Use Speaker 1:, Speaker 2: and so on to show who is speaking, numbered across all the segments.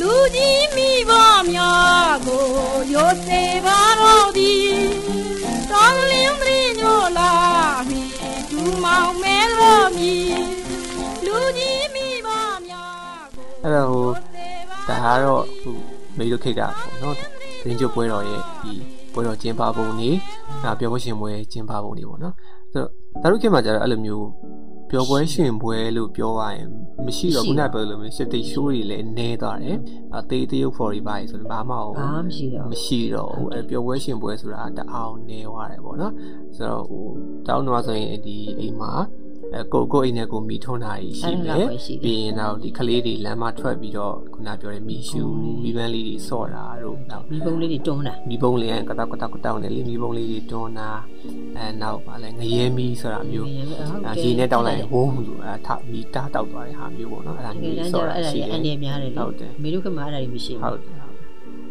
Speaker 1: လူကြီးမိဘများကိုရိုစေပါတော့သည်တောင်းလင်းမင်းညိုလာမီဒူမောင်မဲလို့မီလူကြီးမိဘများကို
Speaker 2: အဲ့တော့ဟိုဒါကတော့ဟိုမေတို့ခိတ်တာပေါ့နော်တင်းကျုပ်ပွဲတော်ရဲ့ဒီပွဲတော်ကျင်းပပုံနေဒါပြောပွဲရှင်ပွဲကျင်းပပုံနေပေါ့နော်ဆိုတော့ဒါတို့ခင်မှာကျတော့အဲ့လိုမျိုး ပြောပွဲရှင်ပွဲလို့ပြောရရင်မရှိတော့ခုနကပြောလို့မျိုး shift show တွေလည်းနည်းသွားတယ်အသေးတရုပ် for တွေပါဆိုတော့ဘာမှ
Speaker 3: ဘာမှမရှိတော့
Speaker 2: မရှိတော့ဘူးအဲပြောပွဲရှင်ပွဲဆိုတာတအောင်နေသွားတယ်ပေါ့နော်ဆိုတော့ဟိုတောင်းတော့ဆိုရင်ဒီအိမ်မှာ အဲကိုကိုအိမ်နဲ့ကိုမိထုံးတာကြီးရှိတယ်ပြီးရင်တော့ဒီကလေးတွေလမ်းမထွက်ပြီးတော့ခုနပြောတဲ့မီရှူမီပန်းလေးတွေဆော့တာတို့နောက်
Speaker 3: မိဘုံလေးတွေတွန်းတာ
Speaker 2: မီပုံလေးကတောက်ကတောက်ကတောက်နဲ့လေမီပုံလေးတွေတွန်းတာအဲနောက်ပါလဲငရဲမီဆိုတာမျိုးအဲရေနဲ့တောက်လိုက်ဝုန်းလို့အဲထမီတားတောက်သွားတဲ့ဟာမျိုးပေါ့နော်အဲ့ဒါ
Speaker 3: ဒီ
Speaker 2: မျိုး
Speaker 3: ကနေ့ကျ
Speaker 2: ဆော့
Speaker 3: တော့
Speaker 2: တာ
Speaker 3: အဲ့ဒါ
Speaker 2: ရှိ
Speaker 3: ကြီး
Speaker 2: တ
Speaker 3: အ
Speaker 2: ယ်
Speaker 3: န်ဒီများတယ်လေ
Speaker 2: ဟုတ်တယ်
Speaker 3: မေတို့ကမှအဲ့ဒါကြီးမရှိ
Speaker 2: ဟုတ်တယ်ဟုတ်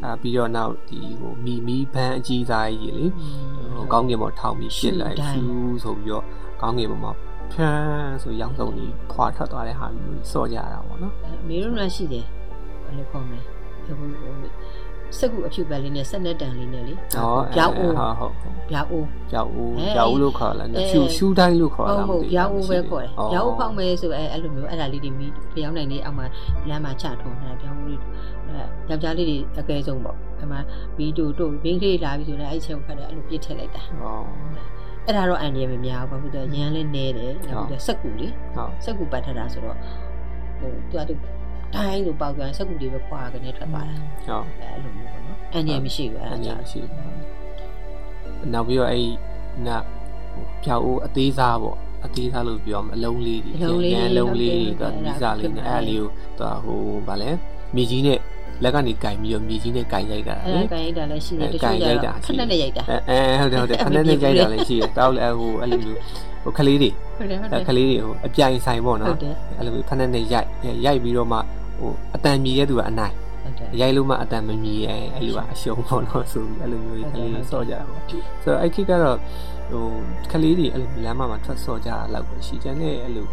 Speaker 2: အာပြီးတော့နောက်ဒီဟိုမီမီဘန်းအကြီးသားကြီးလေဟိုကောင်းကင်ပေါ်ထောင်ပြီးရှစ်လိုက်ဖြူဆိုပြီးတော့ကောင်းကင်ပေါ်မှာ ဖြန်းဆိုရောင်စုံကြီးဖွာထွက်သွားတဲ့ဟာမျိုးစော့ကြတာပေါ့နော်
Speaker 3: မေတို့ကရှိတယ်ဘယ်လိုခေါ်မလဲဟိုစက်ကူအဖြူပဲလေးနဲ့ဆက်နဲ့တန်လေးနဲ့လေ
Speaker 2: ဟော
Speaker 3: ပြောင်းဦး
Speaker 2: ဟုတ်ဟုတ်ဟုတ်
Speaker 3: ပြောင်းဦး
Speaker 2: ပြောက်ဦး
Speaker 3: အဲ
Speaker 2: ပြောက်ဦးလို့ခေါ်လာတယ်
Speaker 3: အဲ
Speaker 2: ဖြူရှူးတိုင်းလို့ခေါ်
Speaker 3: ဟုတ်
Speaker 2: တာ
Speaker 3: ဟုတ်ပြောင်းဦးပဲခေါ်တယ်
Speaker 2: အော်
Speaker 3: ပြောင်းဦးဖောက်မယ်ဆိုအဲအဲ့လိုမျိုးအဲ့ဒါလေးတွေမိဖျောင်းနိုင်နေအောက်မှာလမ်းမှာချထုံးတာပြောင်းဦးလေးအဲယောက်ျားလေးတွေအကဲဆုံးပေါ့အဲ့မှာဗီဒီယိုတို့ဘင်းကလေးလာပြီးဆိုတော့အဲ့ချက်ကိုခတ်တယ်အဲ့လိုပြစ်ထည့်လိုက်တာ
Speaker 2: ဟော
Speaker 3: အဲ့ဒါတော့အန်ဒီရမများဘူးဘာဖြစ်လို့လဲရန်လဲနေတယ်နောက်ပြီးတော့စက်ကူလေ
Speaker 2: ဟုတ်
Speaker 3: စက်ကူပတ်ထတာဆိုတော့ဟိုသူကသူတိုင်းလိုပေါက်ပြန်စက်ကူတွေပဲခွာကနေထွက်သွားတာ
Speaker 2: ဟုတ်
Speaker 3: အဲ့လိုမျိုးပေါ့နော်အန်ဒီရမရှိဘူးအဲ့
Speaker 2: အ
Speaker 3: ဒါ
Speaker 2: ញ្ញ
Speaker 3: ကြာ
Speaker 2: မရှိဘူးနောက်ပြီးတော့အဲ့နပြောက်ဦးအသေးစားပေါ့အသေးစားလို့ပြောမှာအလုံးလေးတွေအလုံးလေးတွေကမိစားလေးနဲ့အဲ့လေးကိုသူဟိုဗာလဲမြေကြီးနဲ့ လက်ကနေကင်ပြီးတော့မြေကြီးနဲ့ကင်ရိုက်တာ
Speaker 3: အဲ့
Speaker 2: လေ
Speaker 3: ဒါကန်ရိုက်တာလည်းရှိတယ်တ
Speaker 2: ကန်
Speaker 3: ချို့
Speaker 2: ရို
Speaker 3: ကျ
Speaker 2: က်တာ
Speaker 3: တော့
Speaker 2: ရှိ
Speaker 3: ခ
Speaker 2: တယ်
Speaker 3: ဏနဲ့ရိုက်တာ
Speaker 2: အဲအဲဟုတ်တယ်ဟုတ်တယ်ခဏနဲ့ရိုက်တာလည်းရှိတယ်တောက်လည်းဟိုအဲ့လိုမျိုးဟိုကလေးတွေ
Speaker 3: ဟုတ်တယ်ဟုတ်တ
Speaker 2: အဲ
Speaker 3: ယ်
Speaker 2: ကလေးတွေဟိုအပြိုင်ဆိုင်ပေါ့
Speaker 3: ဟု
Speaker 2: နော်
Speaker 3: တ်တယ်
Speaker 2: အဲ့လိုမျိုးဖက်နဲ့နဲ့ရိုက်ရိုက်ပြီးတော့မှဟိုအတန်မြည်တဲ့သူကအနိုင်
Speaker 3: ဟုတ်တယ်
Speaker 2: ရိုက်လို့မှအတန်မမြည်ရဲအဲ့လိုကအရှုံးပေါ့နော်ဆိုပြီးအဲ့လိုမျိုးကလေးတွေစော့ကြတာပေါ့ဆိုတော့အဲ့ခိကတော့ဟိုကလေးတွေအဲ့လိုလမ်းမှာထွက်စော့ကြတာလောက်ပဲရှိတယ်နဲ့အဲ့လို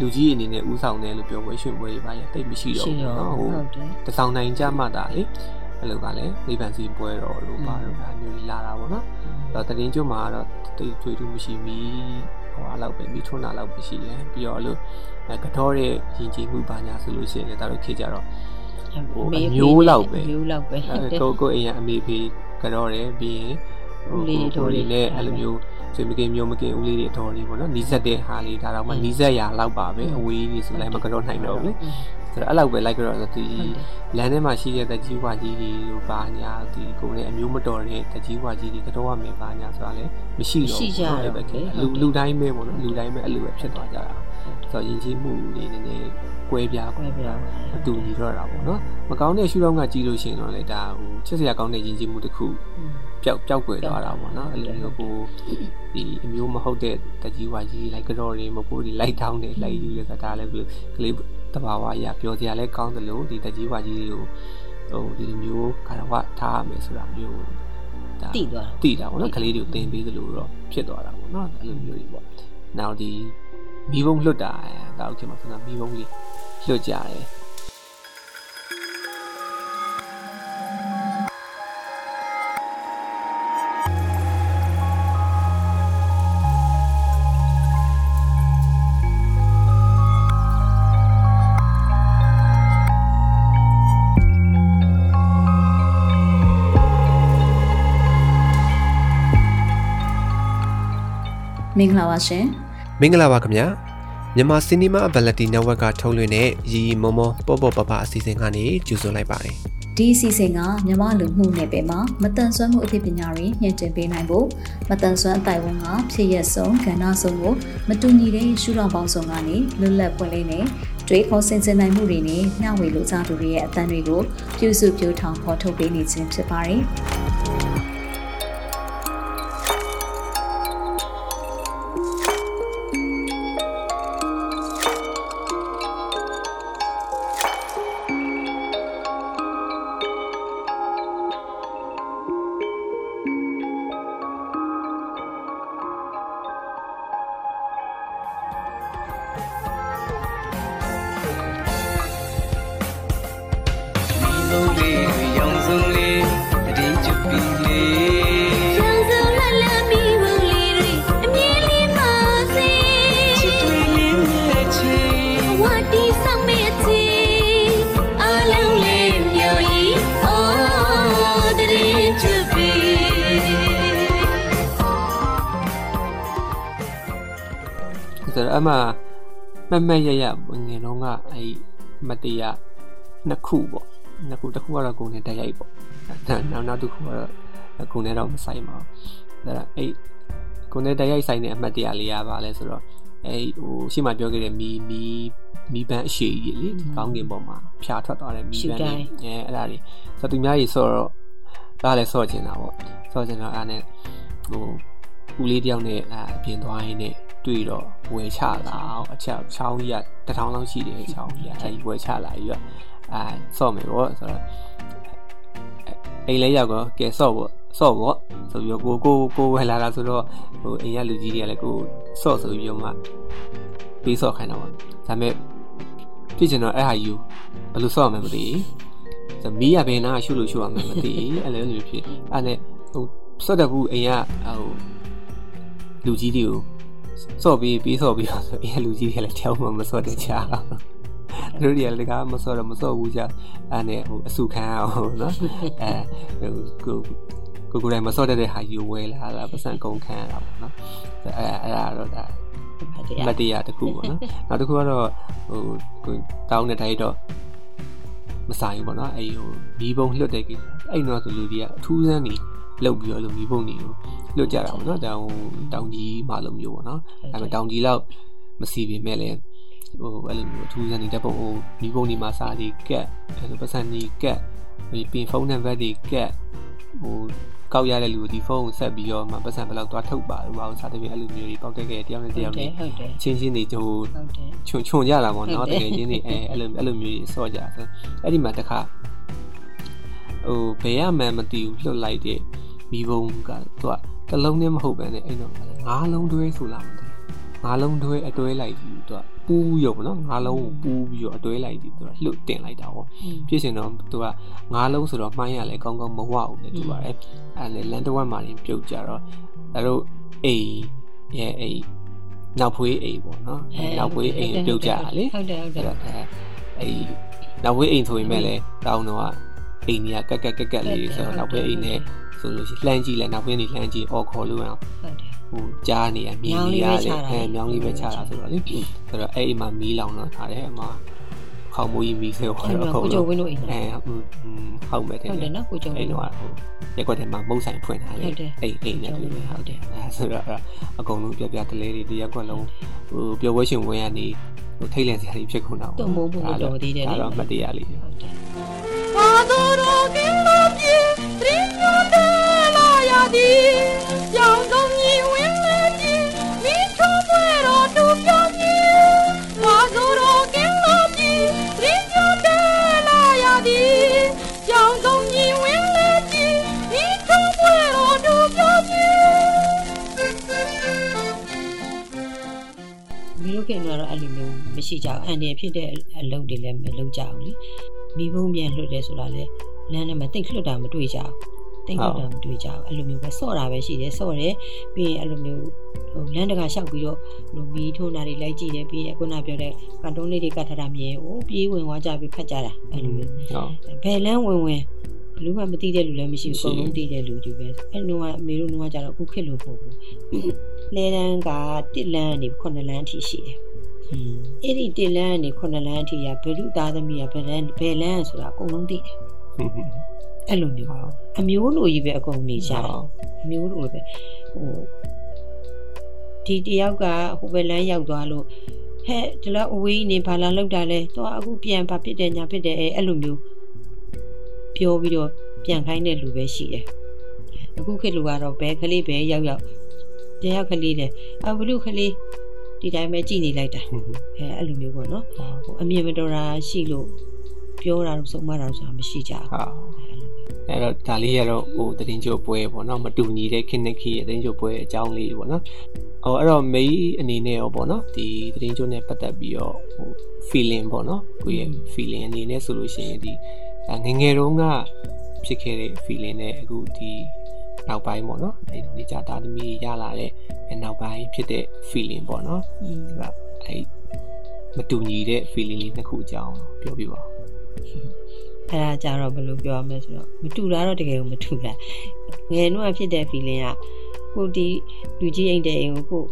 Speaker 2: လူကြီးအနေနဲ့ဥဆောင်တယ်လို့ပြောပွဲရွှေပွဲတွေပါရတိတ်မရှိတော့
Speaker 3: ရှိ
Speaker 2: ဘူး
Speaker 3: တော့
Speaker 2: နော်ဟို
Speaker 3: ဟုတ်တယ်
Speaker 2: တဆောင်နိုင်ကြမှတာလေအဲ့လိုကလည်းနိဗ္ဗာန်စီပွဲတော်လို့ပါတော့ဒါမျိုးကြီးလာတာပေါ့နော်အဲ့တော့တရင်ကျွတ်မှာတော့တိတ်ထွေထူးမရှိမီဟိုအားလောက်ပဲမိထွန်းတာလောက်ပဲရှိတယ်ပြီးတော့အဲ့လိုအဲကတော့တဲ့ရင်ကြည်မှုပါညာဆိုလို့ရှိရင်လည်းဒါတို့ခေတ်ကြတော့ဟိုအမျိုးလောက်ပဲ
Speaker 3: အမျိုးလောက်ပဲဟုတ်တယ်
Speaker 2: ကိုကိုအိမ်ကအမေဖေကတော့တယ်ပြီးရင်
Speaker 3: ဦးလေးတွေတော်လေး
Speaker 2: နဲ့အဲ့လိုမျိုး ဆွေမကင်မျိုးမကင်ဦးလေးတွေအတော်လေးပေါ့နော်နီးစက်တဲ့ဟာလေးဒါတော့မှ
Speaker 3: အင်း
Speaker 2: နီးစက်ရာလောက်ပါပဲအဝေးကြီးဆိုလိုက်မကတော့နိုင်တော့ဘူးလေဆိုတော့အဲ့လောက်ပဲလိုက်ကြတော့ဒီလမ်းထဲမှာရှိတဲ့တကြီးဝါကြီးတွေကိုပါညာဒီကိုယ်နဲ့အမျိုးမတော်တဲ့တကြီးဝါကြီးတွေကတော့ရမယ်ပါညာဆိုတာလည်းမရှိတော့
Speaker 3: မရှိကြတော့
Speaker 2: အဲ့ပဲ
Speaker 3: ဘူးလေ
Speaker 2: လူလူတိုင်းပဲပေါ့နော်လူတိုင်းပဲအဲ့လိုပဲဖြစ်သွားကြတာဆိုတော့ယဉ်ကျေးမှုတွေနည်းနည်းကွဲပြား
Speaker 3: ကွဲပြားသွားတယ်
Speaker 2: အတူညီတော့တာပေါ့နော်မကောင်းတဲ့ရှုထောင့်ကကြည့်လို့ရှိရင်တော့လေဒါဟိုချစ်စရာကောင်းတဲ့ယဉ်ကျေးမှုတစ်ခု ပျောက်ပျောက်ကွယ်သွားတာပေါ့နော်အဲ့လိုမျိုးကိုဒီအမျိုးမဟုတ်တဲ့တကြီးဝါကြီးလိုက်ကြော်တွေမပိုးတွေလိုက်တောင်းတယ်လိုက်ယူတယ်ဆိုတာလည်းဘယ်လိုကလေးတဘာဝအရာပြောစရာလည်းကောင်းတယ်လို့ဒီတကြီးဝါကြီးတွေကိုဟိုဒီလိုမျိုးခါတော့ထားရမယ်ဆိုတာမျိုးဒါ
Speaker 3: တိသွား
Speaker 2: တိတာပေါ့နော်ကလေးတွေကိုတင်ပေးသလိုတော့ဖြစ်သွားတာပေါ့နော်အဲ့လိုမျိုးတွေပေါ့နောက်ဒီမီးဘုံလွတ်တာဒါဥက္ကမဆိုတော့မီးဘုံလေးလွတ်ကြတယ်
Speaker 4: မင်္ဂလာပါရှင်
Speaker 2: မင်္ဂလာပါခင်ဗျာမြန်မာစီနီမာအဗလတီနက်ဝက်ကထုတ်လွှင့်တဲ့ရီရီမောမောပေါ့ပေါ့ပပအစီအစဉ်ကနေကြိုဆိုလိုက်ပါတယ်
Speaker 4: ဒီအစီအစဉ်ကမြန်မာလူမှုနယ်ပယ်မှာမတန်ဆွမ်းမှုအသိပညာတွေညှင့်တင်ပေးနိုင်ဖို့မတန်ဆွမ်းအတိုင်းဝန်ကဖြစ်ရက်ဆုံးကဏ္ဍဆုံးကိုမတူညီတဲ့ရှုထောင့်ပေါင်းစုံကနေလွတ်လပ်ပွင့်လင်းတဲ့တွေးခေါ်ဆင်ခြင်နိုင်မှုတွေနဲ့နှောင့်ဝေလိုချသူတွေရဲ့အသံတွေကိုပြုစုပြောထောင်ဖော်ထုတ်ပေးနေခြင်းဖြစ်ပါတယ်။
Speaker 5: အမှမက်
Speaker 2: မက်ရရငယ်တော့ကအဲ့မတရားနှစ်ခုပေါ့နှစ်ခုတစ်ခုကတော့ကိုယ်နဲ့တက်ရိုက်ပေါ့နောက်နောက်တစ်ခုကတော့ကိုယ်နဲ့တော့မဆိုင်ပါဘူးဒါအဲ့ကိုယ်နဲ့တက်ရိုက်ဆိုင်တဲ့အမှတ်တရလေးရပါလဲဆိုတော့အဲ့ဟိုရှေ့မှာပြောခဲ့တဲ့မီမီမီပန်းအရှိကြီးလေဒီကောင်းကင်ပေါ်မှာဖြာထွက်သွားတဲ့မီပန်းလေးအဲအဲ့ဒါလေးဆိုတော့သူများကြီးဆော့တော့ဒါလည်းဆော့ချင်တာပေါ့ဆော့ချင်တော့အဲ့နဲ့ဟိုဦးလေးတယောက်နဲ့အပြင်သွားရင်းနဲ့ တွေ့တော့ဝယ်ချလာအောင်အချက်ချောင်းကြီးကတထောင်လောက်ရှိတယ်ချောင်းကြီးကအဲဒီဝယ်ချလာပြီးတော့အာဆော့မယ်ပေါ့ဆိုတော့အိမ်လေးရောက်တော့ကဲဆော့ပေါ့ဆော့ပေါ့ဆိုပြီးတော့ကိုကိုကိုဝယ်လာတာဆိုတော့ဟိုအိမ်ကလူကြီးတွေကလည်းကိုဆော့ဆိုပြီးတော့မှပေးဆော့ခိုင်းတော့ပါဒါပေမဲ့ဖြစ်ချင်တော့အဲ့ဟာယူဘယ်လိုဆော့မှမသိဆိုမီးရဘယ်နာရှုလို့ရှုရမှမသိအဲ့လိုမျိုးဖြစ်အဲ့နဲ့ဟိုဆော့တဲ့ဘူးအိမ်ကဟိုလူကြီးတွေကို စော့ပြီးပြီးစော့ပြီးတော့ဆိုရင်လူကြီးတွေလည်းတယောက်မှမစော့တဲ့ချာသူတို့တွေကလည်းကမစော့တော့မစော့ဘူးချာအဲ့နဲ့ဟိုအစုခံအောင်နော်အဲဟိုကိုကိုကိုယ်တိုင်မစော့တတ်တဲ့ဟာယူဝဲလာတာပတ်စံကုန်ခံရတာပေါ့နော်အဲအဲ့ဒါတော့ဒါမတရားတစ်ခုပေါ့နော်နောက်တစ်ခုကတော့ဟိုကိုတောင်းတဲ့တိုင်းတော့မဆိုင်ဘူးပေါ့နော်အဲ့ဟိုမီးပုံလွတ်တဲ့ကိစ္စအဲ့တော့ဆိုလူတွေကအထူးဆန်းနေ လောက်ပြီးတော့လိုမီးပုံတွေကိုလွတ်ကြတာပေါ့နော်တောင်တောင်ကြီးမှလိုမျိုးပေါ့နော်ဒါပေမဲ့တောင်ကြီးလောက်မစီပေမဲ့လည်းဟိုအဲ့လိုမျိုးအထူးဆန်းနေတဲ့ပုံဟိုမီးပုံတွေမှာစာတွေကက်အဲ့လိုပတ်စံတွေကက်ဒီပင်ဖုန်းနံပါတ်တွေကက်ဟိုကောက်ရတဲ့လူဒီဖုန်းကိုဆက်ပြီးတော့မှပတ်စံဘယ်လောက်သွားထုတ်ပါလို့ဘာလို့စာတပြည့်အဲ့လိုမျိုးတွေပေါက်တက်ခဲ့တယောက်နဲ့တယောက်နဲ့
Speaker 3: ဟုတ်တယ်
Speaker 2: ချင်းချင်းတွေဟို
Speaker 3: ဟုတ်တယ်
Speaker 2: ခြုံခြုံကြတာပေါ့နော်
Speaker 3: ဟုတ်
Speaker 2: တ
Speaker 3: တယ်
Speaker 2: ကယ်ချင်းတွေအဲအဲ့လိုအဲ့လိုမျိုးကြီးဆော့ကြဆိုအဲ့ဒီမှာတခါဟိုဘယ်ရမှန်းမသိဘူးလွတ်လိုက်တဲ့ မိဘုံကသူကတစ်လုံးနဲ့မဟုတ်ပဲနဲ့အဲ့တော့ငါးလုံးတွဲဆိုလာတယ်ငါးလုံးတွဲအတွဲလိုက်ပြီးသူကပူးရုပ်နော်ငါးလုံးကိုပူးပြီးတော့အတွဲလိုက်ပြီးသူကလှုပ်တင်လိုက်တာပေါ့ဖြစ်ရှင်တော့သူကငါးလုံးဆိုတော့မှိုင်းရလဲကောင်းကောင်းမဝဘူးလေသူကအဲ့အဲ့လေလန်တဝက်မှာရင်ပြုတ်ကြတော့အဲ့တို့အိမ်ရဲ့အိမ်နောက်ဖွေးအိမ်ပေါ့နော်အဲ့နောက်ဖွေးအိမ်ပြုတ်ကြတာလေ
Speaker 3: ဟုတ်တယ်ဟုတ်တယ်
Speaker 2: အဲ့တော့အဲအဲ့နောက်ဝေးအိမ်ဆိုရင်မဲ့လည်းတောင်းတော့အိမ်ကြီးကကက်ကက်ကက်ကက်လေးဆိုတော့နောက်ဝေးအိမ်နဲ့ ဆိုလို့ရှိရင်လှမ်းကြည့်လဲနောက်ဝေးနေလှမ်းကြည့်အော်ခေါ်လို့အောင်
Speaker 3: ဟုတ်တယ်
Speaker 2: ဟိုကြားနေရမြင်နေရလေအဲမြောင်းလေးပဲချတာဆိုတော့လေဆိုတော့အဲ့အိမ်မှာမီးလောင်တော့ထားတယ်အမခေါင်းမိုးကြီးမီးဆေးဟော
Speaker 3: အဲ့
Speaker 2: တော့
Speaker 3: တော့ကိုကျုံဝင်းတို့အိမ်
Speaker 2: အဲဟုတ်မယ်တယ်
Speaker 3: ဟုတ်တယ်နော်ကိုကျုံဝ
Speaker 2: အဲ့
Speaker 3: င်း
Speaker 2: တော့
Speaker 3: တို့
Speaker 2: ဟိုရက်ွက်ထဲမှာမုတ်ဆိုင်ဖွင့်ထားလေ
Speaker 3: ဟုတ်တယ်
Speaker 2: အိမ်အိမ်နဲ့
Speaker 3: ကျုံ
Speaker 2: တူ
Speaker 3: ဝင်း
Speaker 2: တယ်
Speaker 3: ဟုတ်တယ်
Speaker 2: အဲဆိုတော့အဲ့အကုန်လုံးပြပြတလဲတွေတရက်ကွက်လုံးဟိုပျော်ပွဲရှင်ဝင်ရနေဟိုထိတ်လန့်စရာတွေဖြစ်ကုန်တာ
Speaker 3: တော့မိုးဖို့မတော်သေးတယ်လေ
Speaker 2: ဒါတော့မတရားလေး
Speaker 3: ဟုတ်တယ်
Speaker 1: la yadi, yang dong yi wen le ji, mi cho muero tu pio mi. Adoro que lo pie, trino de la yadi, yang dong yi wen le ji, mi cho muero tu pio mi.
Speaker 3: မီးတို့ခင်တော့အဲ့လိုမျိုးမရှိကြဘူးအန်တယ်ဖြစ်တဲ့အလုပ်တွေလည်းမလုပ်ကြဘူးလေမီးဘုံပြန်လွတ်တယ်ဆိုတာလေလမ်းထဲမှာတိတ်လွတ်တာမတွေ့ကြဘူး တိတ်လွတ်တာမတွေ့ကြဘူးအဲ့လိုမျိုးပဲဆော့တာပဲရှိတယ်ဆော့တယ်ပြီးရင်အဲ့လိုမျိုးဟိုလမ်းတကာလျှောက်ပြီးတော့လူမီးထုံးတာတွေလိုက်ကြည့်တယ်ပြီးရင်ခုနပြောတဲ့ကန်တုံးလေးတွေကတ်ထားတာမြင်ဟိုပြေးဝင်သွားကြပြီးဖတ်ကြတာအဲ့လိုမျိုး
Speaker 2: ဟုတ်
Speaker 3: ဘယ်လန်းဝင်ဝင်ဘလူးမှမသိတဲ့လူလည်းမရှိဘူးအကုန်လုံးသိတဲ့လူကြီးပဲအဲ့လိုကအမေတို့ကကြတော့အခုခေတ်လို့ပို့ဘူးလဲတန်းကတစ်လန်းနေ9လန်းအထိရှိတယ်
Speaker 2: อืม
Speaker 3: အဲ့ဒီတစ်လန်းကနေ9လန်းအထိကဘယ်လူသားသမီးကဘယ်လန်းဘယ်လန်းဆိုတာအကုန်လုံးသိတယ် အဲ့လိုမျိုးအမျိုးလိုကြီးပဲအကုန်နေကြတယ်အမျိုးလိုပဲဟိုဒီတယောက်ကဟိုဘယ်လန်းရောက်သွားလို့ဟဲ့ဒီလောက်အဝေးနေဘာလာလောက်တာလဲတော့အခုပြန်ဘာဖြစ်တယ်ညာဖြစ်တယ်အဲအဲ့လိုမျိုးပြောပြီးတော့ပြန်ခိုင်းတဲ့လူပဲရှိတယ်အခုခေတ်လူကတော့ဘဲကလေးပဲရောက်ရောက်တယောက်ကလေးတယ်အဘလူကလေးဒီတိုင်းပဲကြည်နေလိုက်တာအဲအဲ့လိုမျိုးပေါ့နော်ဟိုအမြင်မတော်တာရှိလို့ပြောတာလို့ဆုံးမတာလို့ဆိုတာမရှိကြဘူး
Speaker 2: ဟုတ် အဲ့တော့ဒါလေးရတော့ဟိုတရင်ချိုပွဲပေါ့နော်မတူညီတဲ့ခင်းနေခီရဲ့တရင်ချိုပွဲအကြောင်းလေးပေါ့နော်ဟိုအဲ့တော့မေးအနေနဲ့ရောပေါ့နော်ဒီတရင်ချိုနဲ့ပတ်သက်ပြီးတော့ဟို feeling ပေါ့နော်ကိုယ့်ရဲ့ feeling အနေနဲ့ဆိုလို့ရှိရင်ဒီဒါငယ်ငယ်တုန်းကဖြစ်ခဲ့တဲ့ feeling နဲ့အခုဒီနောက်ပိုင်းပေါ့နော်အဲ့ဒီကြာသားသမီးရလာတဲ့နောက်ပိုင်းဖြစ်တဲ့ feeling ပေါ့နော်အဲ့ဒါအဲ့မတူညီတဲ့ feeling လေးနှစ်ခုအကြောင်းပြောပြပါဦး
Speaker 3: အဲ့ဒါကြတော့ဘယ်လိုပြောရမလဲဆိုတော့မတူတာတော့တကယ်ကိုမတူတာငယ်နှုတ်ဖြစ်တဲ့ feeling ကကိုဒီလူကြီးအိမ်တဲ့အိမ်ကိုကို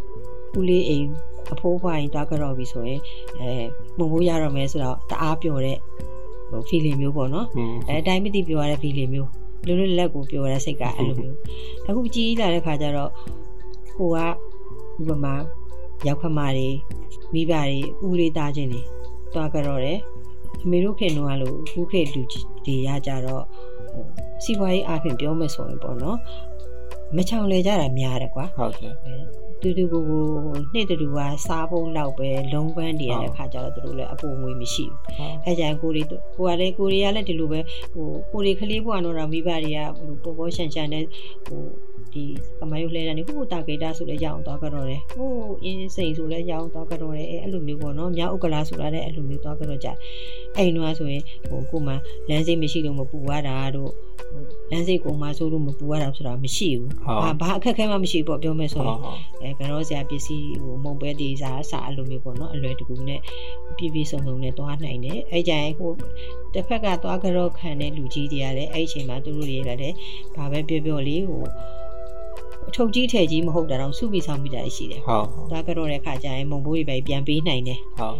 Speaker 3: ဦးလေးအိမ်အဖိုးဖွားရင်တွားကြတော့ပြီဆိုရင်အဲမုံမိုးရတော့မယ်ဆိုတော့တအားပျော်တဲ့ဟို feeling မျိုးပေါ့နော်
Speaker 2: อืม
Speaker 3: အဲအတိုင်းမသိပြောရတဲ့ feeling မျိုးလူလူလက်ကိုပြောရတဲ့စိတ်ကအဲ့လိုမျိုးအခုကြီးလာတဲ့ခါကျတော့ကိုကဥပမာရောက်ခမတွေမိဘတွေဦးလေးသားချင်းတွေတွားကြတော့တယ် အမေတို့ခင်တော့ကလို့ခုခေတ်လူကြီးတွေရကြတော့ဟိုစီးပွားရေးအပြင်ပြောမယ်ဆိုရင်ပေါ့နော်မချောင်လေကြတာများတယ်ကွာ
Speaker 2: ဟုတ်ကဲ့
Speaker 3: တူတူကိုကိုနှစ်တူတူကစားဖို့လောက်ပဲလုံးပန်းတည်ရတဲ့ခါကျတော့သူတို့လည်းအပူငွေမရှိဘူးအဲကြရင်ကိုရီကိုကလည်းကိုရီကလည်းဒီလိုပဲဟိုကိုရီကလေးဘွားတော့မိဘတွေကဟိုပေါ်ပေါ်ရှန်ရှန်နဲ့ဟိုဒီကမယုတ်လဲတဲ့နေဟိုတာဂေတာဆိုလဲရအောင်သွားကြတော့တယ်ဟိုအင်းစိန်ဆိုလဲရအောင်သွားကြတော့တယ်အဲအဲ့လိုမျိုးပေါ့နော်မြောက်ဥက္ကလာဆိုလာတဲ့အဲ့လိုမျိုးသွားကြတော့ကြအဲ့တော့ဆိုရင်ဟိုကိုမှလမ်းစိတ်မရှိလို့မပူရတာတို့လမ်းစိတ်ကိုမှဆိုလို့မပူရတာဆိုတာမရှိဘူးဘာဘာအခက်အခဲမှမရှိဘူးပေါ့ပြောမယ်ဆို
Speaker 2: ဟု
Speaker 3: ရင်
Speaker 2: တ်ဟုတ်
Speaker 3: အဲကတော့ဆရာပစ္စည်းဟိုမုံပဲဒီစားအစားအလိုမျိုးပေါ့နော်အလွယ်တကူနဲ့ပြည့်ပြည့်စုံစုံနဲ့သွားနိုင်တယ်အဲကြရင်ဟို တစ်ဖက်ကသွားကြတော့ခံတဲ့လူကြီးတွေကလည်းအဲ့ဒီအချိန်မှာသူတို့တွေကလည်းဘာပဲပြောပြောလေးဟိုအထုပ်ကြီးထည်ကြီးမဟုတ်တာတော့စုပြီးဆောင်ပြီးတာရှိတယ်
Speaker 2: ဟုတ်
Speaker 3: သွားကြတော့တဲ့ခါကျရင်မုံဘိုးတွေပဲပြန်ပေးနိုင်တယ်
Speaker 2: ဟုတ်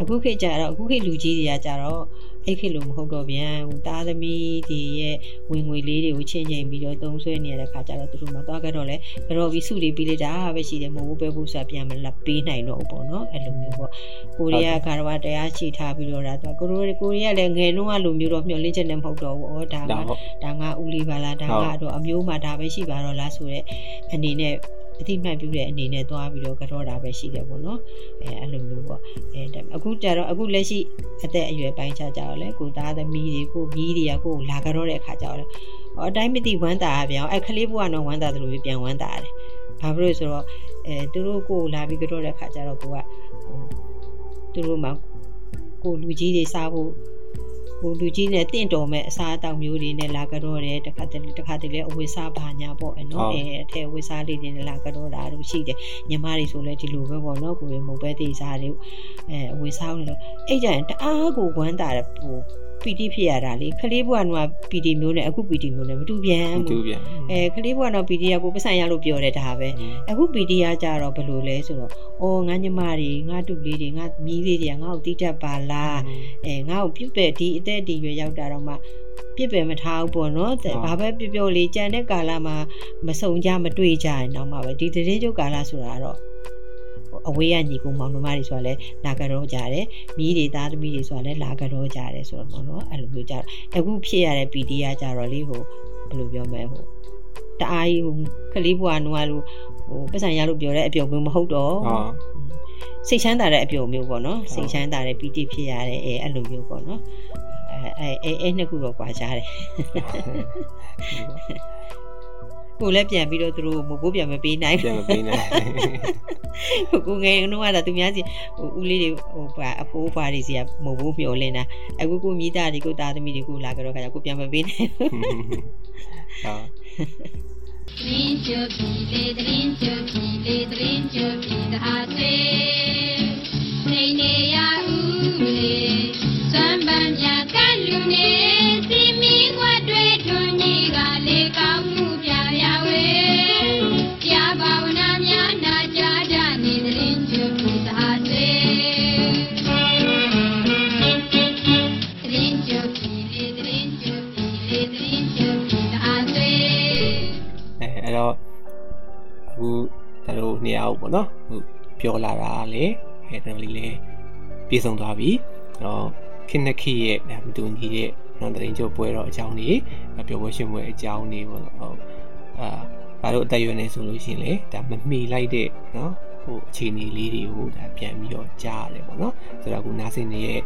Speaker 3: အခုခေတ်ကျတော့အခုခေတ်လူကြီးတွေကကျတော့ အဲ့ခေတ်လိုမဟုတ်တော့ပြန်ဟိုတားသမီးတွေရဲ့ဝင်ငွေလေးတွေကိုချင်းချင်းပြီးတော့သုံးဆွဲနေရတဲ့ခါကျတော့သူတို့မှသွားကြတော့လဲကြော်ပြီးစုလေးပြီးလိုက်တာပဲရှိတယ်မဟုတ်ဘူးပဲဘူးဆိုတာပြန်မလက်ပေးနိုင်တော့ဘူးပေါ့နော်အဲ့လိုမျိုးပေါ့ကိုရီးယားကာရဝတရားချီထားပြီးတော့ဒါသူကိုရီးကိုရီးယားလည်းငယ်လုံးကလိုမျိုးတော့မျှော်လင့်ချက်နဲ့မဟုတ်တော့ဘူးဩဒါက
Speaker 2: ဒါဟုတ်
Speaker 3: ဒါငါဦးလေးပါလားဒါကတော့အမျိုးမှဒါပဲရှိပါတော့လားဆိုတော့အနေနဲ့ အတိမှတ်ပြုတဲ့အနေနဲ့သွားပြီးတော့ကြောတာပဲရှိတယ်ပေါ့နော်အဲအဲ့လိုမျိုးပေါ့အဲဒါအခုကြတော့အခုလက်ရှိအသက်အရွယ်ပိုင်းခြားကြတော့လေကိုသားသမီးတွေကိုမြီးတွေကကိုလာကြောတဲ့အခါကြတော့လေဟောအတိုင်းမသိဝမ်းတာပြန်အောင်အဲကလေးဘွားတော့ဝမ်းတာသလိုပြန်ဝမ်းတာတယ်ဘာဖြစ်လို့ဆိုတော့အဲသူတို့ကိုလာပြီးကြောတဲ့အခါကြတော့ကိုကဟိုသူတို့မှကိုလူကြီးတွေစားဖို့ ဟိုလူကြီးနဲ့တင့်တော်မဲ့အစားအသောက်မျိုးတွေနဲ့လာကြတော့တယ်တခါတလေတခါတလေအဝိစားဘာညာပေါ့အဲ့နော်အဲအထက်ဝိစားလေးတွေနဲ့လာကြတော့တာတို့ရှိတယ်ညီမတွေဆိုလဲဒီလိုပဲပေါ့နော်ကိုယ်မုံပဲသေးစားတွေအဲအဝိစားလို့အဲ့ကြရင်တအားကိုဝမ်းတာတယ်ဟို ပီတိဖြစ်ရတာလေခလေးဘွားကပီတိမျိုးနဲ့အခုပီတိမျိုးနဲ့မတူပြန်
Speaker 2: မတူ
Speaker 3: ဘူး
Speaker 2: ပြန်
Speaker 3: အဲခလေးဘွားတော့ပီတိကကိုပစံရလို့ပြောတယ်ဒါပဲအခုပီတီကကြတော့ဘယ်လိုလဲဆိုတော့အော်ငါညီမတွေငါတူလေးတွေငါမီးလေးတွေကငါ့ကိုတီးတတ်ပါလားအဲငါ့ကိုပြစ်ပယ်ဒီအသက်ဒီရွယ်ရောက်တာတော့မှပြစ်ပယ်မထားဘူးပေါ့နော်တဲ့ဘာပဲပြောပြောလေးကြံတဲ့ကာလမှာမစုံကြမတွေ့ကြရင်တော့မှပဲဒီတရေကျုပ်ကာလဆိုတာကတော့ အဝေးကညီကိုမောင်နှမတွေဆိုတာလဲလာကြတော့ကြတယ်မီးတွေသားသမီးတွေဆိုတာလဲလာကြတော့ကြတယ်ဆိုတော့ပေါ့နော်အဲ့လိုမျိုးကြတော့အခုဖြစ်ရတဲ့ပီတီကကြတော့လေဟိုဘယ်လိုပြောမလဲဟိုတအားကြီးဟိုခလေးဘွားနွားလို့ဟိုပတ်စံရလို့ပြောတဲ့အပြုံမျိုးမဟုတ်တော့
Speaker 2: ဟုတ်
Speaker 3: စိတ်ချမ်းသာတဲ့အပြုံမျိုးပေါ့နော်စိတ်ချမ်းသာတဲ့ပီတိဖြစ်ရတဲ့အဲအဲ့လိုမျိုးပေါ့နော်အဲအဲအဲနှစ်ခုတော့ကြွားကြတယ် ကိုလည်းပြန်ပြီးတော့သူတို့မဘိုးပြန်မပေးနိုင်
Speaker 2: ပြန်မပေးနိုင်
Speaker 3: ကိုငယ်ကတော့ကတော့သူများစီဟိုဦးလေးတွေဟိုပါအဖိုးပါတွေစီကမဘိုးမျောလင်းတာအခုကိုမိသားတွေကိုသားသမီးတွေကိုလာကြတော့ခါကျကိုပြန်မပေးနိုင်
Speaker 2: ဟုတ်
Speaker 1: Trin cho pi le trin cho pi le trin cho pi da se Nei ne
Speaker 2: ကိုပေါ့နော်ဟိုပြောလာတာလေအဲဒါလေးလေးပြေဆုံးသွားပြီအဲ့တော့ခင်နခိရဲ့ဒါမတူညီတဲ့နော်တရင်ကျုပ်ပွဲတော့အကြောင်းကြီးပျော်ပွဲရှင်ပွဲအကြောင်းကြီးပေါ့နော်ဟုတ်အာဒါတို့အသက်အရွယ်နေဆိုလို့ရှိရင်လေဒါမမီလိုက်တဲ့နော်ဟိုအခြေအနေလေးတွေကိုဒါပြန်ပြီးတော့ကြားရတယ်ပေါ့နော်ဆိုတော့အခုနားစင်နေရဲ့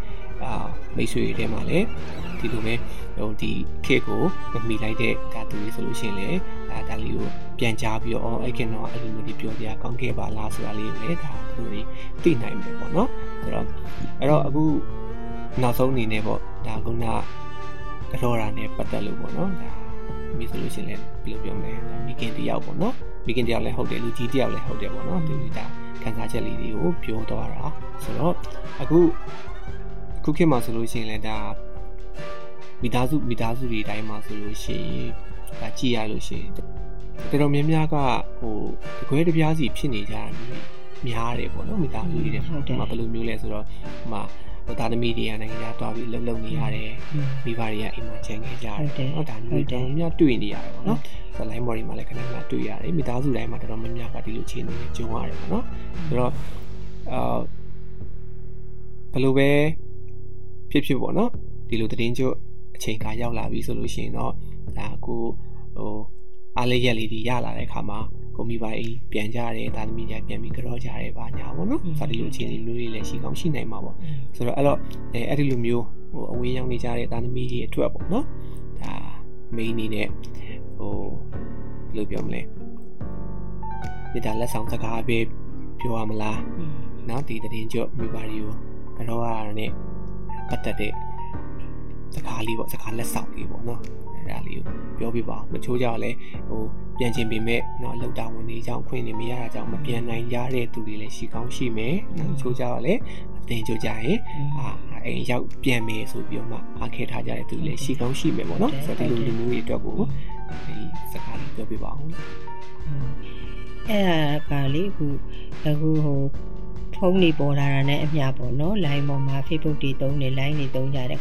Speaker 2: အာမိတ်ဆွေတွေထဲမှာလည်းဒီလိုပဲဟိုဒီခေတ်ကိုမမီလိုက်တဲ့ဒါသူတွေဆိုလို့ရှိရင်လေဒါဒါလေးကိုပြန်ကြားပြီးတော့အော်အဲ့ခင်တော့အဲ့လိုမျိုးတွေပြောပြကောင်းခဲ့ပါလားဆိုတာလေးကိုလည်းဒါသူတွေသိနိုင်မယ်ပေါ့နော်ဆိုတော့အဲ့တော့အခုနောက်ဆုံးအနေနဲ့ပေါ့ဒါကုနာကြောတာနဲ့ပတ်သက်လို့ပေါ့နော်ဒါမိဆိုလို့ရှိရင်လည်းဘယ်လိုပြောမလဲမိခင်တယောက်ပေါ့နော်မိခင်တယောက်လည်းဟုတ်တယ်လူကြီးတယောက်လည်းဟုတ်တယ်ပေါ့နော်သူဒါခံစားချက်လေးတွေကိုပြောသွားတာဆိုတော့အခုအ ခုခေတ်မှာဆိုလို့ရှိရင်လည်းဒါမိသားစုမိသားစုတွေတိုင်းမှာဆိုလို့ရှိရင်ဒါကြည်ရလို့ရှိရင်တော်တော်များများကဟိုတကွဲတပြားစီဖြစ်နေကြတာများတယ်ပေါ့နော်မိသားစုတွေတဲ့မှာဘယ်လိုမျိုးလဲဆိုတော့ဟိုမှာဟိုသားသမီးတွေကနိုင်ငံခြားသွားပြီးလှုပ်လှုပ်နေရတယ်မိဘတွေကအိမ်မှာချန်ခဲ့ကြတယ်ဟုတ်ဒါမျိုးတော်တော်များတွေ့နေရတယ်ပေါ့နော်ဆိုတော့ line body မှာလည်းခဏခဏတွေ့ရတယ်မိသားစုတိုင်းမှာတော်တော်များများကဒီလိုအခြေအနေနဲ့ကြုံရတယ်ပေါ့နော်ဆိုတော့အာဘယ်လိုပဲ ဖြစ်ဖြစ်ပေါ့နော်ဒီလိုသတင်းကြွအချိန်ကရောက်လာပြီဆိုလို့ရှိရင်တော့ဒါကိုဟိုအားလေးရက်လေးတွေရလာတဲ့အခါမှာကိုမိဘအိမ်ပြန်ကြတယ်ဒါသမီးတွေပြန်ပြီးကြောကြတယ်ပါညာပေါ့နော်ဆိုတော့ဒီလိုအခြေအနေမျိုးတွေလည်းရှိကောင်းရှိနိုင်မှာပေါ့ဆိုတော့အဲ့တော့အဲအဲ့ဒီလိုမျိုးဟိုအဝေးရောက်နေကြတဲ့ဒါသမီးတွေအတွက်ပေါ့နော်ဒါမိန်းအနေနဲ့ဟိုဘယ်လိုပြောမလဲဒီဒါလက်ဆောင်စကားပဲပြောရမလားနော်ဒီတရင်ကြော့မိဘတွေကိုကြောရတာနဲ့ ပတ်သက်တဲ့စကားလေးပေါ့စကားလက်ဆောင်လေးပေါ့နော်အဲ့ဒါလေးကိုပြောပြပါဦးမချိုးကြလဲဟိုပြန်ချင်းပေမဲ့เนาะလောက်တာဝန်တွေကြောင့်ခွင့်နေမရတာကြောင့်မပြန်နိုင်ရတဲ့သူတွေလည်းရှိကောင်းရှိမယ်နော်ချိုးကြလဲအတင်ချိုးကြရင်အာအိမ်ရောက်ပြန်မယ်ဆိုပြီးတော့မှအားခဲထားကြတဲ့သူတွေလည်းရှိကောင်းရှိမယ်ပေါ့နော်ဆိုတော့ဒီလိုလူမျိုးတွေအတွက်ကိုဒီစကားလေးပြောပြပါဦး
Speaker 3: အဲ့ဒါကလေအခုအခုဟို ဖုန်းတွေပေါ်လာတာနဲ့အမျှပေါ့နော် line ပေါ်မှာ Facebook တွေတုံးနေ line တွေတုံးကြတဲ့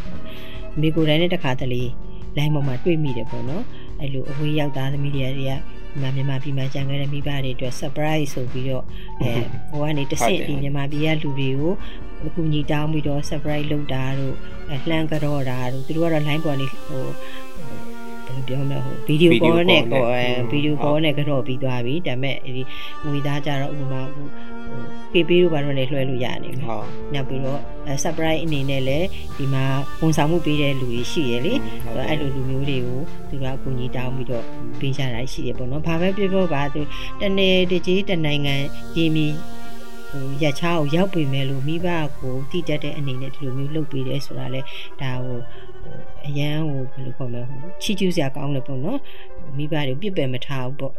Speaker 3: မိကိုယ်တိုင်နဲ့တခါတလေ line ပေါ်မှာတွေ့မိတယ်ပေါ့နော်အဲ့လိုအဝေးရောက်သားသမီးတွေကတွေကမြန်မာမြန်မာပြည်မှာကြံခဲ့တဲ့မိဘတွေအတွက် surprise ဆိုပြီးတော့အဲဟိုကနေတစ်ဆင့်ဒီမြန်မာပြည်ကလူတွေကိုအခုညီတောင်းပြီးတော့ surprise လုပ်တာတို့လှမ်းကြော့တာတို့သူတို့ကတော့ line ပေါ်နေဟိုဘယ်လိုပြောမလဲဟိုဗီဒီယိုကောနဲ့ကောဗီဒီယိုကောနဲ့ကြော့ပြီးသွားပြီဒါပေမဲ့ဒီငွေသားကြတော့ဥပမာဟို ကေပေးတို့ဘာလို့လဲလွှဲလို့ရနေမှာဟုတ်နောက်ပြီးတော့ surprise အနေနဲ့လည်းဒီမှာဝန်ဆောင်မှုပေးတဲ့လူတွေရှိရလေအဲ့လိုလူမျိုးတွေကိုသူကအကူကြီးတောင်းပြီးတော့ပေးကြတာရှိတယ်ပေါ့နော်ဘာပဲပြောပြောပါသူတနေ့တကြီးတနိုင်ငံရင်းမီဟိုရချားကိုရောက်ပြီမဲ့လို့မိဘကိုတည်တတ်တဲ့အနေနဲ့ဒီလိုမျိုးလုပ်ပေးတယ်ဆိုတာလဲဒါဟိုအရန်ဟိုဘယ်လိုခေါ်မလဲဟိုချီကျူးစရာကောင်းတယ်ပေါ့နော်မိဘတွေပြစ်ပယ်မထားဘူးပေါ့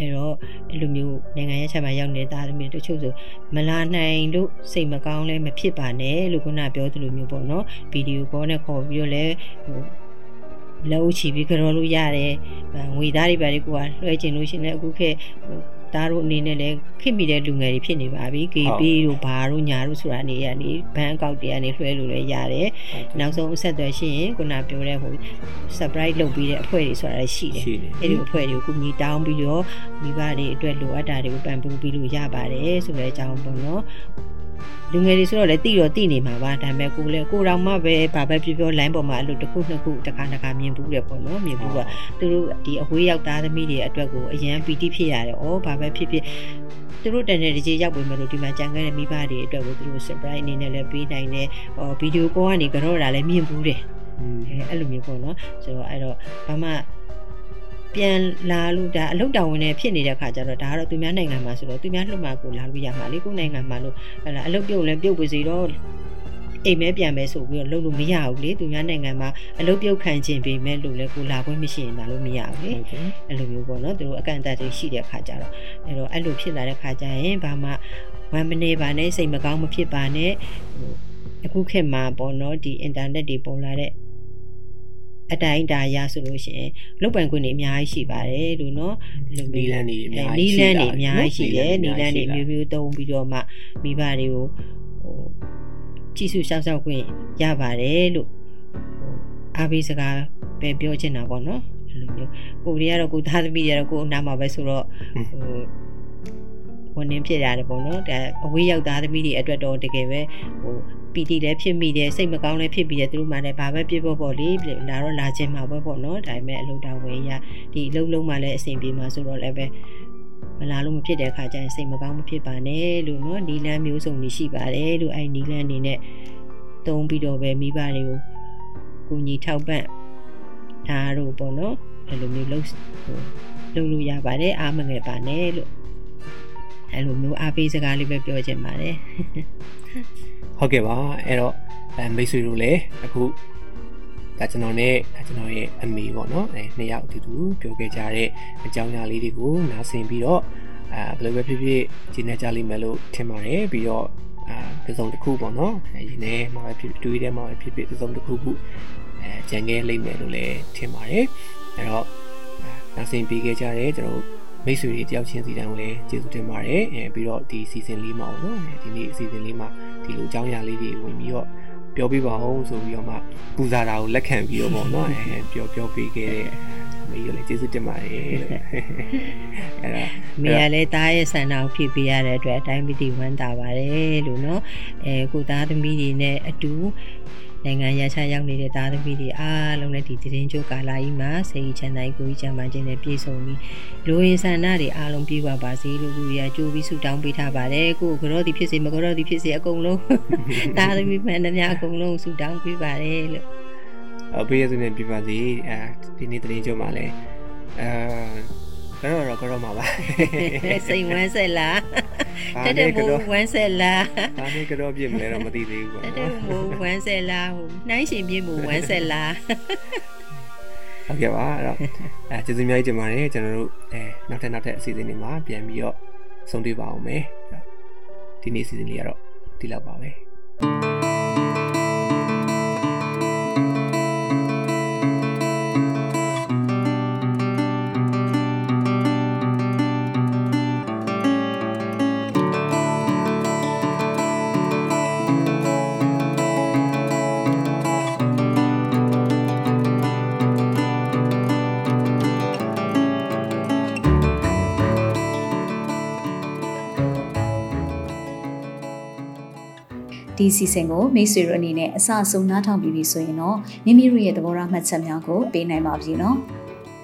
Speaker 3: အဲ့တော့အဲ့လိုမျိုးနိုင်ငံရေးချက်မှာရောက်နေတဲ့သားသမီးတို့တချို့ဆိုမလာနိုင်လို့စိတ်မကောင်းလဲမဖြစ်ပါနဲ့လို့ခုနပြောသလိုမျိုးပေါ့နော်ဗီဒီယိုကောနဲ့ခေါ်ပြီးတော့လဲဟိုလက်ချီပြီးကြော်လို့ရတယ်ငွေသားတွေပါလေကိုကလွှဲချင်လို့ရှင်လဲအခုခေတ်ဟို သားတို့အနေနဲ့လည်းခင်မိတဲ့လူငယ်တွေဖြစ်နေပါပြီ KB တို့ဘာတို့ညာတို့ဆိုတာနေရနေဘန်းအကောက်တွေကနေလွှဲလို့လည်းရတယ်နောက်ဆုံးအဆက်အသွယ်ရှိရင်ခုနပြောတဲ့ဟို surprise လုပ်ပြီးတဲ့အဖွဲ့တွေဆိုတာရှိတယ်အဲ့ဒီအဖွဲ့တွေကိုကူညီတောင်းပြီးတော့မိဘတွေအတွက်လိုအပ်တာတွေကိုပံ့ပိုးပြီးလို့ရပါတယ်ဆိုတဲ့အကြောင်းပေါ့နော် လူငယ်တွေဆိုတော့လည်းတိတော့တိနေမှာပါဒါပေမဲ့ကိုလည်းကိုတော်မှပဲဘာပဲပြောပြော line ပေါ်မှာအဲ့လိုတစ်ခုနှစ်ခုတစ်ခါတစ်ခါမြင်ဘူးတယ်ပေါ့နော်မြင်ဘူးကသူတို့ဒီအဝေးရောက်သားသမီးတွေအတွက်ကိုအရန်ပီတိဖြစ်ရတယ်။အော်ဘာပဲဖြစ်ဖြစ်သူတို့တန်တဲ့ဒီကြီးရောက်ပြီမလို့ဒီမှာကြံခဲ့တဲ့မိဘတွေအတွက်ကိုသူတို့ surprise အနေနဲ့လည်းပေးနိုင်တယ်။ဟောဗီဒီယိုကောကနေကြောတာလည်းမြင်ဘူးတယ်။အဲအဲ့လိုမျိုးပေါ့နော်။ဆိုတော့အဲ့တော့ဘာမှ ပြန်လာလို့ဒါအလုတ်တောင်ဝင်နေဖြစ်နေတဲ့ခါကျတော့ဒါကတော့သူများနိုင်ငံမှာဆိုတော့သူများလှုပ်မှာကိုလာလို့ရမှာလေကိုနိုင်ငံမှာလို့ဟလာအလုတ်ပြုတ်လဲပြုတ်ပါစေတော့အိမ်မဲပြန်မဲဆိုပြီးတော့လုပ်လို့မရဘူးလေသူများနိုင်ငံမှာအလုပ်ပြုတ်ခံခြင်းပေမဲ့လို့လဲကိုလာခွင့်မရှိရင်လာလို့မရဘူးလေအဲ့လိုမျိုးပေါ့နော်သူတို့အကန့်အသတ်တွေရှိတဲ့ခါကျတော့အဲ့တော့အဲ့လိုဖြစ်လာတဲ့ခါကျရင်ဘာမှဝမ်းမနေပါနဲ့စိတ်မကောင်းမဖြစ်ပါနဲ့ဟိုအခုခေတ်မှာပေါ့နော်ဒီအင်တာနက်တွေပေါ်လာတဲ့ အတိုင်းဒါရဆိုလို့ရှိရင်လုတ်ပိုင်ခွင့်တွေအများကြီးရှိပါတယ်လို့နော်
Speaker 2: နီလန်းတွေအများကြီး
Speaker 3: နီလန်းတွေအများကြီးရှိတယ်နီလန်းတွေမျိုးမျိုးသုံးပြီးတော့မှမိဘတွေကိုဟိုကြည့်စုရှောက်ရှောက်ခွင့်ရပါတယ်လို့ဟိုအားပေးစကားပဲပြောချင်တာပေါ့နော်အဲ့လိုမျိုးကိုရီးယားတော့ကိုသားသမီးတွေတော့ကိုအနာမှာပဲဆိုတော့ဟိုဝန်နှင်းဖြစ်ရတယ်ပေါ့နော်ဒါအဝေးရောက်သားသမီးတွေအတွက်တော့တကယ်ပဲဟို ပီတိလည်းဖြစ်မိတယ်စိတ်မကောင်းလည်းဖြစ်ပြီးတယ်သူတို့မှလည်းဘာပဲပြဖို့ပေါ့လေလာတော့လာခြင်းမှာပဲပေါ့နော်ဒါပေမဲ့အလုပ်တော်ဝင်ရဒီအလုပ်လုံးမှလည်းအဆင်ပြေမှာဆိုတော့လည်းပဲမလာလို့မဖြစ်တဲ့အခါကျရင်စိတ်မကောင်းမဖြစ်ပါနဲ့လို့နော်နီလန်းမျိုးစုံတွေရှိပါတယ်လို့အဲနီလန်းအနေနဲ့သုံးပြီးတော့ပဲမိဘတွေကိုကူညီထောက်ပံ့ဒါတို့ပေါ့နော်အဲ့လိုမျိုးလုပ်လုပ်လို့ရပါတယ်အားမငယ်ပါနဲ့လို့အဲ့လိုမျိုးအားပေးစကားလေးပဲပြောချင်ပါတယ်
Speaker 2: ဟုတ်ကဲ့ပါအဲ့တော့အဲမိတ်ဆွေတို့လည်းအခုဒါကျွန်တော်နဲ့ဒါကျွန်တော်ရဲ့အမေပေါ့နော်အဲနှစ်ယောက်အတူတူပြောခဲ့ကြတဲ့အကြောင်းအရာလေးတွေကိုနားဆင်ပြီးတော့အဲဘယ်လိုပဲဖြစ်ဖြစ်ဂျင်းနေကြလိမ့်မယ်လို့ထင်ပါတယ်ပြီးတော့အာတစ်စုံတစ်ခုပေါ့နော်အဲဒီနေ့မှာဖြစ်တွေးထဲမှာဖြစ်ဖြစ်တစ်စုံတစ်ခုခုအဲကြံခဲ့လိမ့်မယ်လို့လည်းထင်ပါတယ်အဲ့တော့နားဆင်ပေးခဲ့ကြတဲ့ကျွန်တော် မိတ်ဆွေတွေတယောက်ချင်းစီတိုင်းကိုလည်းကျေးဇူးတင်ပါတယ်အဲပြီးတော့ဒီ season လေးမှာပေါ့နော်ဒီနေ့ season လေးမှာဒီလိုအကြောင်းအရာလေးတွေဝင်ပြီးတော့ပြောပြပါအောင်ဆိုပြီးတော့မှပူဇာတာကိုလက်ခံပြီးတော့ပေါ့နော်အဲပြောပြောပေးခဲ့တဲ့မေးရလေကျေးဇူးတင်ပါတယ်အဲ့ဒါ
Speaker 3: မိရလဲသားရဲ့ဆန္ဒကိုဖြည့်ပေးရတဲ့အတွက်အတိုင်းပတိဝမ်းသာပါတယ်လို့နော်အဲကိုသားသမီးတွေနဲ့အတူ နိုင်ငံရခြားရောက်နေတဲ့သားသမီးတွေအားလုံးလည်းဒီတရင်ကျိုးကာလာကြီးမှာစိတ်ချမ်းသာကိုကြီးချမ်းသာခြင်းနဲ့ပြည့်စုံပြီးလူရင်းဆန္ဒတွေအားလုံးပြည့်ဝပါစေလို့ကိုရကြိုးပြီးဆုတောင်းပေးထားပါတယ်ကိုကတော့ဒီဖြစ်စေမကတော့ဒီဖြစ်စေအကုန်လုံးသားသမီးမှန်သမျှအကုန်လုံးဆုတောင်းပေးပါတယ်လို့
Speaker 2: အပေးရစုနဲ့ပြပါစီအဲဒီနေ့တရင်ကျုံမှာလဲအဲ ကတော့တော့ကတော့မှာပါ
Speaker 3: စိတ်ဝမ်းဆက်လား
Speaker 2: ဒါ
Speaker 3: တက်တ
Speaker 2: နဲ့
Speaker 3: က်
Speaker 2: က
Speaker 3: ဘူ
Speaker 2: တော့
Speaker 3: ဝမ်းဆက်လား
Speaker 2: ဒါနဲ့ကတော့ပြည့်မလဲတော့မသိသေးဘူးပေါ့
Speaker 3: တက်တက်
Speaker 2: နော်
Speaker 3: ဘူဝမ်းဆက်လားဟိုနှိုင်းရှင်ပြင်းဘူဝမ်းဆက်လား
Speaker 2: ဟုတ်ကဲ့ပါအဲ့တော့အဲကျေးဇူးအများကြီးတင်ပါတယ်ကျွန်တော်တို့အဲနောက်ထပ်နောက်ထပ်အစီအစဉ်တွေမှာပြန်ပြီးတော့ဆုံတွေ့ပါအောင်မယ်အဲ့တော့ဒီနေ့အစီအစဉ်လေးကတော့ဒီလောက်ပါပဲ
Speaker 4: ဒီစီစဉ်ကိုမိတ်ဆွေတို့အနေနဲ့အစအဆုံးနားထောင်ပြီးပြီဆိုရင်တော့မိမိတို့ရဲ့သဘောထားမှတ်ချက်များကိုပေးနိုင်ပါပြီနော်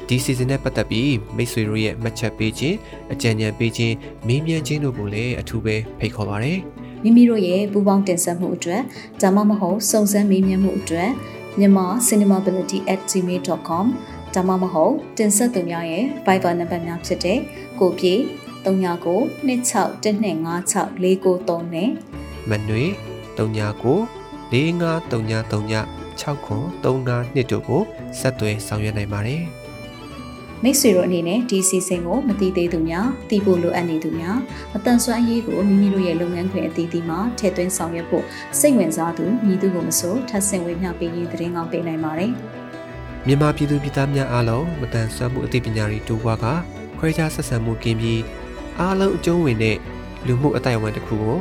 Speaker 2: ဒီ season နဲ့ပတ်သက်ပြီးမိတ်ဆွေတို့ရဲ့မှတ်ချက်ပေးခြင်းအကြံဉာဏ်ပေးခြင်းမေးမြန်းခြင်းတို့ကိုလည်းအထူးပဲဖိတ်ခေါ်ပါရစေ
Speaker 4: မိမိတို့ရဲ့ပူးပေါင်းတင်ဆက်မှုအတွက်ဒါမှမဟုတ်စုံစမ်းမေးမြန်းမှုအတွက်မြန်မာ cinemability@gmail.com ဒါမှမဟုတ်တင်ဆက်သူများရဲ့ Viber နံပါတ်များဖြစ်တဲ့ကိုပြေ39 26125649နဲ့
Speaker 2: မနွေ 39 453939 6939တို့ကိုဆက်သွယ်ဆောင်ရွက်နိုင်ပါတယ်
Speaker 4: မိတ်ဆွေတို့အနေနဲ့ဒီစီစဉ်ကိုမတိသေးသူများသိဖို့လိုအပ်နေသူများအတန်ဆွမ်းအရေးကိုမိမိတို့ရဲ့လုပ်ငန်းခွင်အသီးသီးမှာထည့်သွင်းဆောင်ရွက်ဖို့စိတ်ဝင်စားသူမည်သူကိုမဆိုထပ်ဆင့်ဝေမျှပေးရင်သတင်းကောင်းပေးနိုင်ပါတယ်
Speaker 2: မြန်မာပြည်သူပြည်သားများအားလုံးမတန်ဆွမ်းမှုအသိပညာတွေတိုးပွားကခွဲခြားဆက်ဆံမှုကင်းပြီးအားလုံးအကျုံးဝင်တဲ့လူမှုအတိုင်းအဝန်တစ်ခုကို